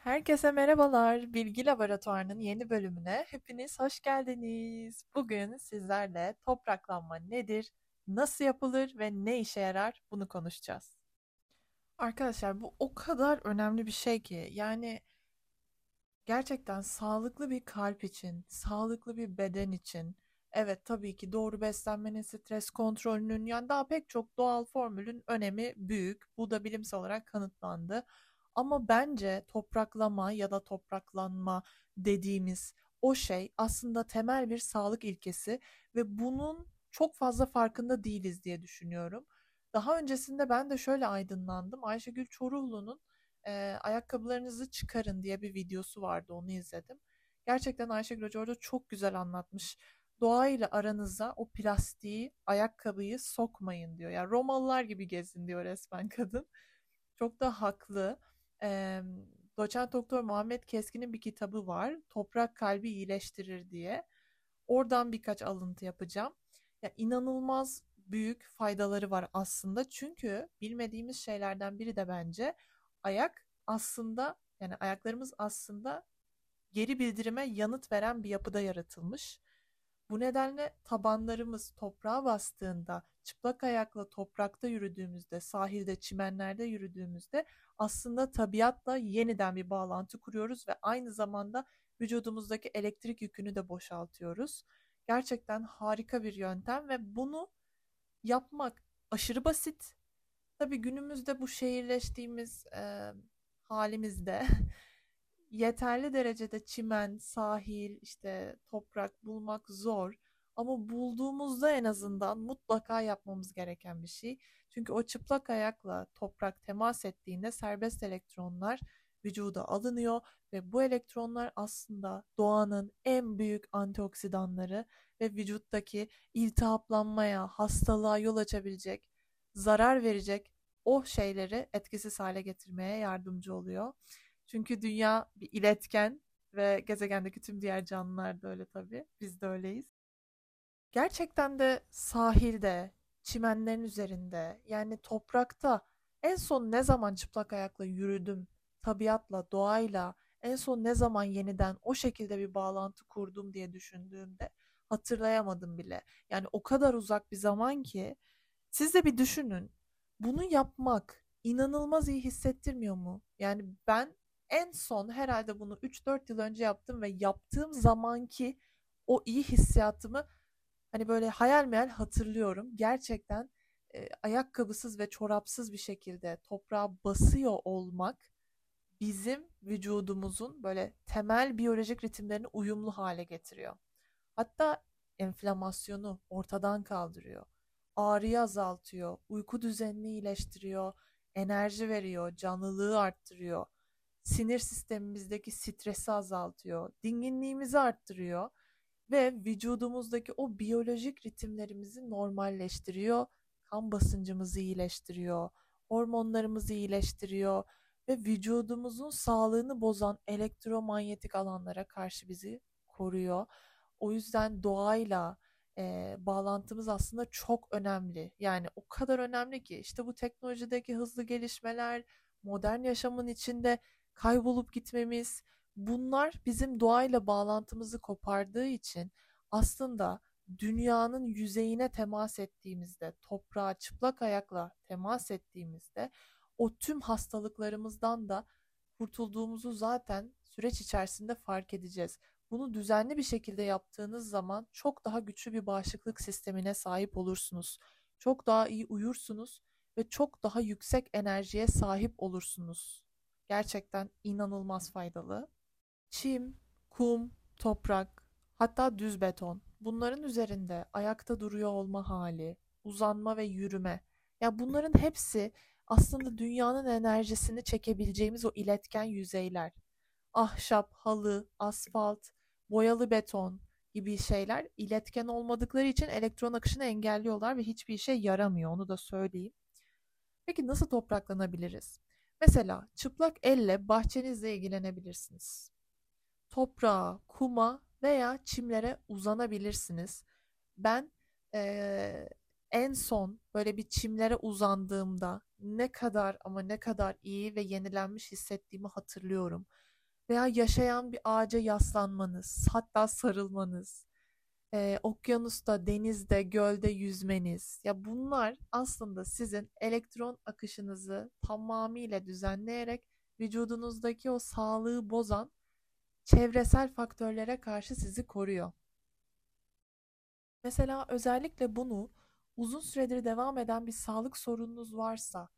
Herkese merhabalar. Bilgi Laboratuvarı'nın yeni bölümüne hepiniz hoş geldiniz. Bugün sizlerle topraklanma nedir, nasıl yapılır ve ne işe yarar bunu konuşacağız. Arkadaşlar bu o kadar önemli bir şey ki yani gerçekten sağlıklı bir kalp için, sağlıklı bir beden için evet tabii ki doğru beslenmenin, stres kontrolünün yani daha pek çok doğal formülün önemi büyük. Bu da bilimsel olarak kanıtlandı. Ama bence topraklama ya da topraklanma dediğimiz o şey aslında temel bir sağlık ilkesi ve bunun çok fazla farkında değiliz diye düşünüyorum. Daha öncesinde ben de şöyle aydınlandım. Ayşegül Çoruhlu'nun e, ayakkabılarınızı çıkarın diye bir videosu vardı onu izledim. Gerçekten Ayşegül Hoca orada çok güzel anlatmış. Doğayla aranıza o plastiği, ayakkabıyı sokmayın diyor. Yani Romalılar gibi gezin diyor resmen kadın. Çok da haklı. Eee Doçent Doktor Muhammed Keskin'in bir kitabı var. Toprak kalbi iyileştirir diye. Oradan birkaç alıntı yapacağım. Ya inanılmaz büyük faydaları var aslında. Çünkü bilmediğimiz şeylerden biri de bence ayak aslında yani ayaklarımız aslında geri bildirime yanıt veren bir yapıda yaratılmış. Bu nedenle tabanlarımız toprağa bastığında, çıplak ayakla toprakta yürüdüğümüzde, sahilde, çimenlerde yürüdüğümüzde aslında tabiatla yeniden bir bağlantı kuruyoruz ve aynı zamanda vücudumuzdaki elektrik yükünü de boşaltıyoruz. Gerçekten harika bir yöntem ve bunu yapmak aşırı basit. Tabii günümüzde bu şehirleştiğimiz e, halimizde yeterli derecede çimen, sahil, işte toprak bulmak zor. Ama bulduğumuzda en azından mutlaka yapmamız gereken bir şey. Çünkü o çıplak ayakla toprak temas ettiğinde serbest elektronlar vücuda alınıyor ve bu elektronlar aslında doğanın en büyük antioksidanları ve vücuttaki iltihaplanmaya, hastalığa yol açabilecek, zarar verecek o şeyleri etkisiz hale getirmeye yardımcı oluyor. Çünkü dünya bir iletken ve gezegendeki tüm diğer canlılar da öyle tabii. Biz de öyleyiz. Gerçekten de sahilde, çimenlerin üzerinde, yani toprakta en son ne zaman çıplak ayakla yürüdüm, tabiatla, doğayla, en son ne zaman yeniden o şekilde bir bağlantı kurdum diye düşündüğümde hatırlayamadım bile. Yani o kadar uzak bir zaman ki siz de bir düşünün. Bunu yapmak inanılmaz iyi hissettirmiyor mu? Yani ben en son herhalde bunu 3-4 yıl önce yaptım ve yaptığım zamanki o iyi hissiyatımı hani böyle hayal meyal hatırlıyorum. Gerçekten e, ayakkabısız ve çorapsız bir şekilde toprağa basıyor olmak bizim vücudumuzun böyle temel biyolojik ritimlerini uyumlu hale getiriyor. Hatta enflamasyonu ortadan kaldırıyor. Ağrıyı azaltıyor, uyku düzenini iyileştiriyor, enerji veriyor, canlılığı arttırıyor sinir sistemimizdeki stresi azaltıyor, dinginliğimizi arttırıyor ve vücudumuzdaki o biyolojik ritimlerimizi normalleştiriyor, kan basıncımızı iyileştiriyor, hormonlarımızı iyileştiriyor ve vücudumuzun sağlığını bozan elektromanyetik alanlara karşı bizi koruyor. O yüzden doğayla e, bağlantımız aslında çok önemli. Yani o kadar önemli ki işte bu teknolojideki hızlı gelişmeler, modern yaşamın içinde kaybolup gitmemiz bunlar bizim doğayla bağlantımızı kopardığı için aslında dünyanın yüzeyine temas ettiğimizde, toprağa çıplak ayakla temas ettiğimizde o tüm hastalıklarımızdan da kurtulduğumuzu zaten süreç içerisinde fark edeceğiz. Bunu düzenli bir şekilde yaptığınız zaman çok daha güçlü bir bağışıklık sistemine sahip olursunuz. Çok daha iyi uyursunuz ve çok daha yüksek enerjiye sahip olursunuz gerçekten inanılmaz faydalı. Çim, kum, toprak, hatta düz beton. Bunların üzerinde ayakta duruyor olma hali, uzanma ve yürüme. Ya bunların hepsi aslında dünyanın enerjisini çekebileceğimiz o iletken yüzeyler. Ahşap, halı, asfalt, boyalı beton gibi şeyler iletken olmadıkları için elektron akışını engelliyorlar ve hiçbir işe yaramıyor onu da söyleyeyim. Peki nasıl topraklanabiliriz? Mesela çıplak elle bahçenizle ilgilenebilirsiniz. Toprağa, kuma veya çimlere uzanabilirsiniz. Ben ee, en son böyle bir çimlere uzandığımda ne kadar ama ne kadar iyi ve yenilenmiş hissettiğimi hatırlıyorum. veya yaşayan bir ağaca yaslanmanız, hatta sarılmanız, e, okyanusta, denizde, gölde yüzmeniz. Ya bunlar aslında sizin elektron akışınızı tamamıyla düzenleyerek vücudunuzdaki o sağlığı bozan çevresel faktörlere karşı sizi koruyor. Mesela özellikle bunu uzun süredir devam eden bir sağlık sorununuz varsa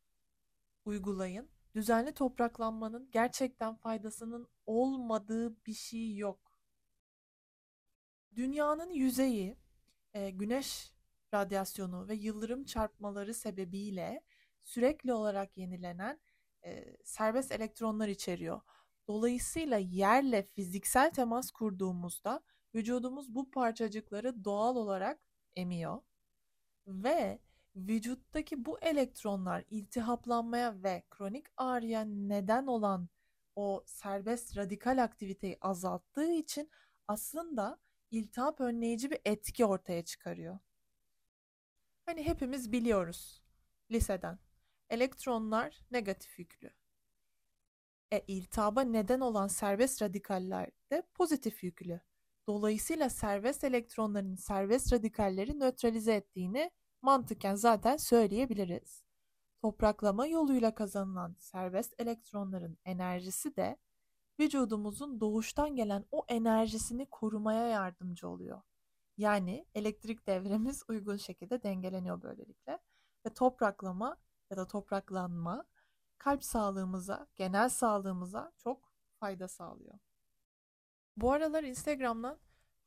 uygulayın. Düzenli topraklanmanın gerçekten faydasının olmadığı bir şey yok. Dünyanın yüzeyi e, güneş radyasyonu ve yıldırım çarpmaları sebebiyle sürekli olarak yenilenen e, serbest elektronlar içeriyor. Dolayısıyla yerle fiziksel temas kurduğumuzda vücudumuz bu parçacıkları doğal olarak emiyor ve vücuttaki bu elektronlar iltihaplanmaya ve kronik ağrıya neden olan o serbest radikal aktiviteyi azalttığı için aslında iltihap önleyici bir etki ortaya çıkarıyor. Hani hepimiz biliyoruz liseden. Elektronlar negatif yüklü. E, iltihaba neden olan serbest radikaller de pozitif yüklü. Dolayısıyla serbest elektronların serbest radikalleri nötralize ettiğini mantıken zaten söyleyebiliriz. Topraklama yoluyla kazanılan serbest elektronların enerjisi de vücudumuzun doğuştan gelen o enerjisini korumaya yardımcı oluyor. Yani elektrik devremiz uygun şekilde dengeleniyor böylelikle ve topraklama ya da topraklanma kalp sağlığımıza, genel sağlığımıza çok fayda sağlıyor. Bu aralar Instagram'dan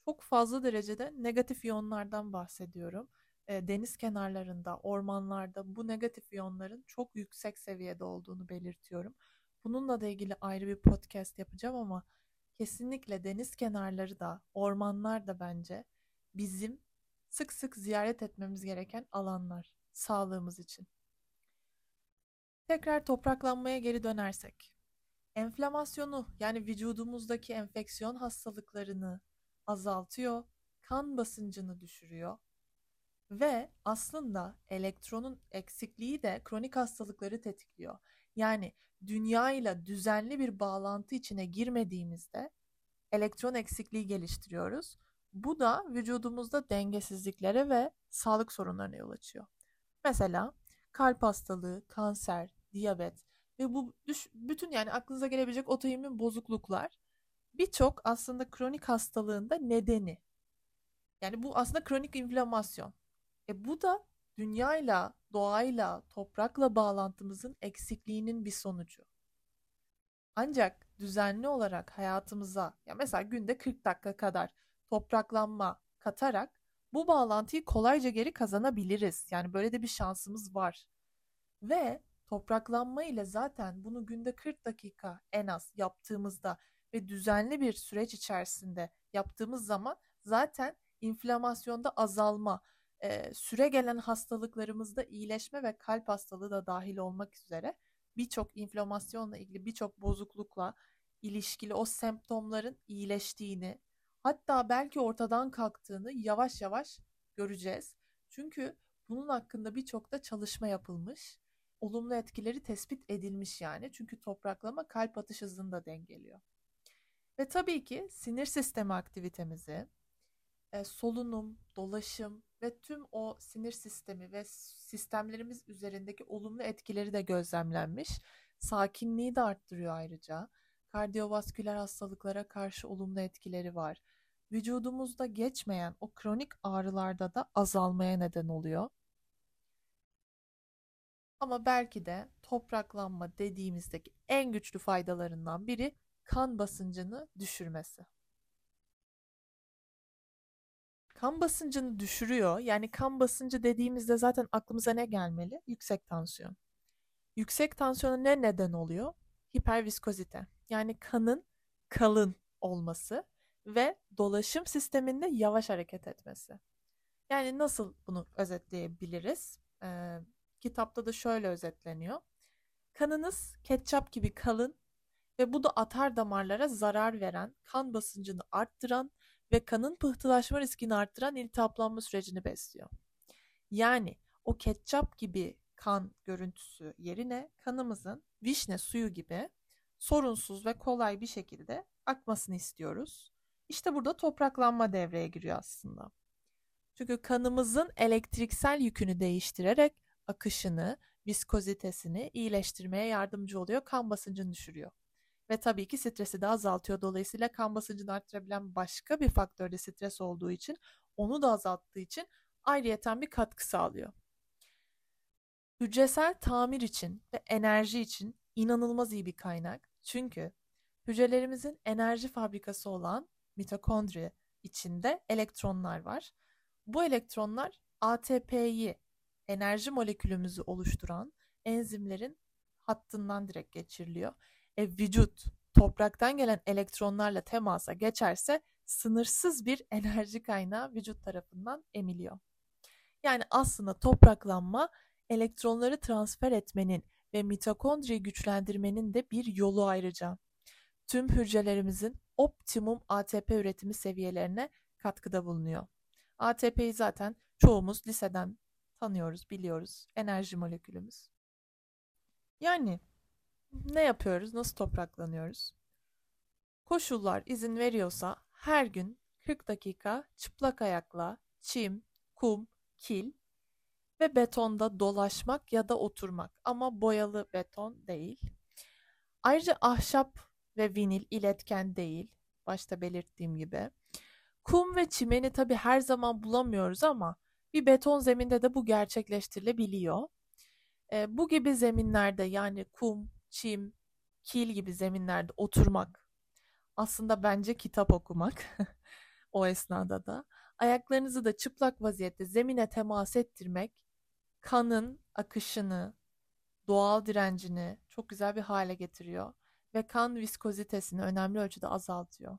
çok fazla derecede negatif iyonlardan bahsediyorum. Deniz kenarlarında, ormanlarda bu negatif iyonların çok yüksek seviyede olduğunu belirtiyorum. Bununla da ilgili ayrı bir podcast yapacağım ama kesinlikle deniz kenarları da, ormanlar da bence bizim sık sık ziyaret etmemiz gereken alanlar sağlığımız için. Tekrar topraklanmaya geri dönersek. Enflamasyonu yani vücudumuzdaki enfeksiyon hastalıklarını azaltıyor, kan basıncını düşürüyor ve aslında elektronun eksikliği de kronik hastalıkları tetikliyor. Yani dünya ile düzenli bir bağlantı içine girmediğimizde elektron eksikliği geliştiriyoruz. Bu da vücudumuzda dengesizliklere ve sağlık sorunlarına yol açıyor. Mesela kalp hastalığı, kanser, diyabet ve bu düş, bütün yani aklınıza gelebilecek otoimmün bozukluklar birçok aslında kronik hastalığında nedeni. Yani bu aslında kronik inflamasyon. E bu da dünyayla, doğayla, toprakla bağlantımızın eksikliğinin bir sonucu. Ancak düzenli olarak hayatımıza ya mesela günde 40 dakika kadar topraklanma katarak bu bağlantıyı kolayca geri kazanabiliriz. Yani böyle de bir şansımız var. Ve topraklanma ile zaten bunu günde 40 dakika en az yaptığımızda ve düzenli bir süreç içerisinde yaptığımız zaman zaten inflamasyonda azalma, e, süre gelen hastalıklarımızda iyileşme ve kalp hastalığı da dahil olmak üzere birçok inflamasyonla ilgili birçok bozuklukla ilişkili o semptomların iyileştiğini hatta belki ortadan kalktığını yavaş yavaş göreceğiz. Çünkü bunun hakkında birçok da çalışma yapılmış. Olumlu etkileri tespit edilmiş yani. Çünkü topraklama kalp atış hızını da dengeliyor. Ve tabii ki sinir sistemi aktivitemizi, e, solunum, dolaşım ve tüm o sinir sistemi ve sistemlerimiz üzerindeki olumlu etkileri de gözlemlenmiş. Sakinliği de arttırıyor ayrıca. Kardiyovasküler hastalıklara karşı olumlu etkileri var. Vücudumuzda geçmeyen o kronik ağrılarda da azalmaya neden oluyor. Ama belki de topraklanma dediğimizdeki en güçlü faydalarından biri kan basıncını düşürmesi. Kan basıncını düşürüyor. Yani kan basıncı dediğimizde zaten aklımıza ne gelmeli? Yüksek tansiyon. Yüksek tansiyona ne neden oluyor? Hiperviskozite. Yani kanın kalın olması ve dolaşım sisteminde yavaş hareket etmesi. Yani nasıl bunu özetleyebiliriz? Ee, kitapta da şöyle özetleniyor. Kanınız ketçap gibi kalın ve bu da atar damarlara zarar veren, kan basıncını arttıran ve kanın pıhtılaşma riskini arttıran iltihaplanma sürecini besliyor. Yani o ketçap gibi kan görüntüsü yerine kanımızın vişne suyu gibi sorunsuz ve kolay bir şekilde akmasını istiyoruz. İşte burada topraklanma devreye giriyor aslında. Çünkü kanımızın elektriksel yükünü değiştirerek akışını, viskozitesini iyileştirmeye yardımcı oluyor, kan basıncını düşürüyor. Ve tabii ki stresi de azaltıyor. Dolayısıyla kan basıncını arttırabilen başka bir faktör de stres olduğu için, onu da azalttığı için ayrıyeten bir katkı sağlıyor. Hücresel tamir için ve enerji için inanılmaz iyi bir kaynak. Çünkü hücrelerimizin enerji fabrikası olan mitokondri içinde elektronlar var. Bu elektronlar ATP'yi enerji molekülümüzü oluşturan enzimlerin hattından direkt geçiriliyor. E, vücut topraktan gelen elektronlarla temasa geçerse sınırsız bir enerji kaynağı vücut tarafından emiliyor. Yani aslında topraklanma elektronları transfer etmenin ve mitokondriyi güçlendirmenin de bir yolu ayrıca. Tüm hücrelerimizin optimum ATP üretimi seviyelerine katkıda bulunuyor. ATP'yi zaten çoğumuz liseden tanıyoruz, biliyoruz. Enerji molekülümüz. Yani ne yapıyoruz? Nasıl topraklanıyoruz? Koşullar izin veriyorsa her gün 40 dakika çıplak ayakla çim, kum, kil ve betonda dolaşmak ya da oturmak ama boyalı beton değil. Ayrıca ahşap ve vinil iletken değil. Başta belirttiğim gibi. Kum ve çimeni tabii her zaman bulamıyoruz ama bir beton zeminde de bu gerçekleştirilebiliyor. E, bu gibi zeminlerde yani kum, çim, kil gibi zeminlerde oturmak aslında bence kitap okumak o esnada da. Ayaklarınızı da çıplak vaziyette zemine temas ettirmek kanın akışını, doğal direncini çok güzel bir hale getiriyor ve kan viskozitesini önemli ölçüde azaltıyor.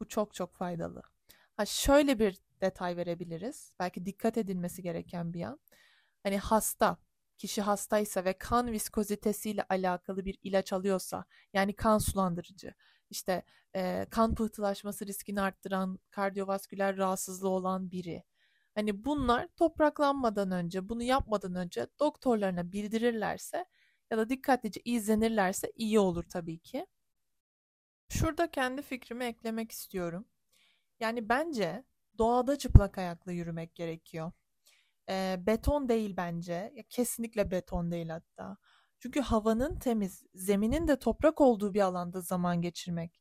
Bu çok çok faydalı. Ha şöyle bir detay verebiliriz. Belki dikkat edilmesi gereken bir yan. Hani hasta, kişi hastaysa ve kan viskozitesiyle alakalı bir ilaç alıyorsa, yani kan sulandırıcı, işte e, kan pıhtılaşması riskini arttıran, kardiyovasküler rahatsızlığı olan biri. Hani bunlar topraklanmadan önce, bunu yapmadan önce doktorlarına bildirirlerse ya da dikkatlice izlenirlerse iyi olur tabii ki. Şurada kendi fikrimi eklemek istiyorum. Yani bence doğada çıplak ayakla yürümek gerekiyor. E, beton değil bence. Ya kesinlikle beton değil hatta. Çünkü havanın temiz, zeminin de toprak olduğu bir alanda zaman geçirmek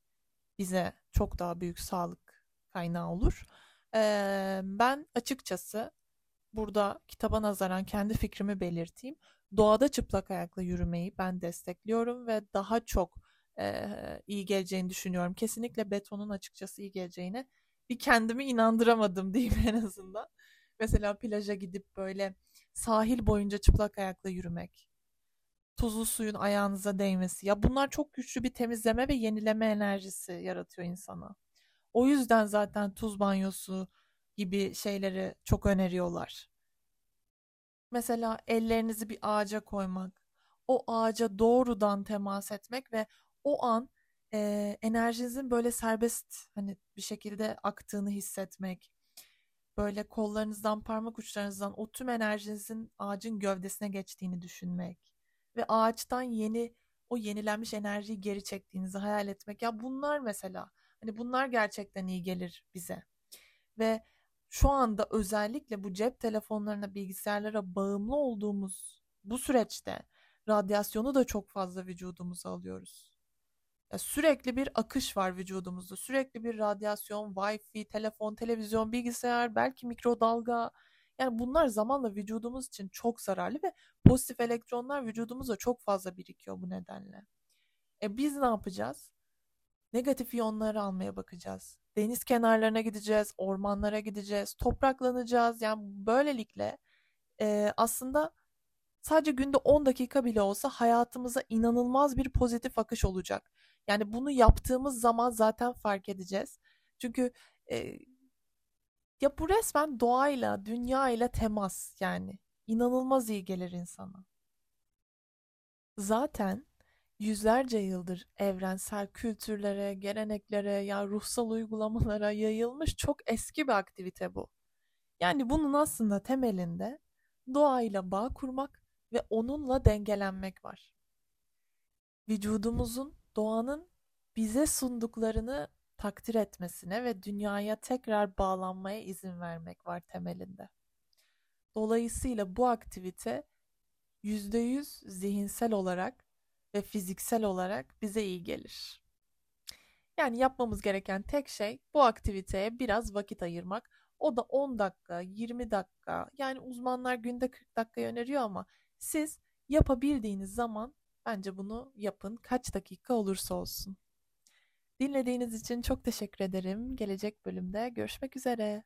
bize çok daha büyük sağlık kaynağı olur. E, ben açıkçası burada kitaba nazaran kendi fikrimi belirteyim. Doğada çıplak ayakla yürümeyi ben destekliyorum ve daha çok e, iyi geleceğini düşünüyorum. Kesinlikle betonun açıkçası iyi geleceğine bir kendimi inandıramadım diyeyim en azından. Mesela plaja gidip böyle sahil boyunca çıplak ayakla yürümek. Tuzlu suyun ayağınıza değmesi. Ya bunlar çok güçlü bir temizleme ve yenileme enerjisi yaratıyor insana. O yüzden zaten tuz banyosu gibi şeyleri çok öneriyorlar. Mesela ellerinizi bir ağaca koymak, o ağaca doğrudan temas etmek ve o an e, enerjinizin böyle serbest hani bir şekilde aktığını hissetmek. Böyle kollarınızdan, parmak uçlarınızdan o tüm enerjinizin ağacın gövdesine geçtiğini düşünmek ve ağaçtan yeni o yenilenmiş enerjiyi geri çektiğinizi hayal etmek. Ya bunlar mesela hani bunlar gerçekten iyi gelir bize. Ve şu anda özellikle bu cep telefonlarına, bilgisayarlara bağımlı olduğumuz bu süreçte radyasyonu da çok fazla vücudumuza alıyoruz. Sürekli bir akış var vücudumuzda. Sürekli bir radyasyon, wifi, telefon, televizyon, bilgisayar, belki mikrodalga. Yani bunlar zamanla vücudumuz için çok zararlı ve pozitif elektronlar vücudumuzda çok fazla birikiyor bu nedenle. E biz ne yapacağız? Negatif iyonları almaya bakacağız. Deniz kenarlarına gideceğiz, ormanlara gideceğiz, topraklanacağız. Yani böylelikle e, aslında sadece günde 10 dakika bile olsa hayatımıza inanılmaz bir pozitif akış olacak. Yani bunu yaptığımız zaman zaten fark edeceğiz. Çünkü e, ya bu resmen doğayla, dünyayla temas yani. inanılmaz iyi gelir insana. Zaten yüzlerce yıldır evrensel kültürlere, geleneklere, ya ruhsal uygulamalara yayılmış çok eski bir aktivite bu. Yani bunun aslında temelinde doğayla bağ kurmak ve onunla dengelenmek var. Vücudumuzun doğanın bize sunduklarını takdir etmesine ve dünyaya tekrar bağlanmaya izin vermek var temelinde. Dolayısıyla bu aktivite %100 zihinsel olarak ve fiziksel olarak bize iyi gelir. Yani yapmamız gereken tek şey bu aktiviteye biraz vakit ayırmak. O da 10 dakika, 20 dakika. Yani uzmanlar günde 40 dakika öneriyor ama siz yapabildiğiniz zaman bence bunu yapın. Kaç dakika olursa olsun. Dinlediğiniz için çok teşekkür ederim. Gelecek bölümde görüşmek üzere.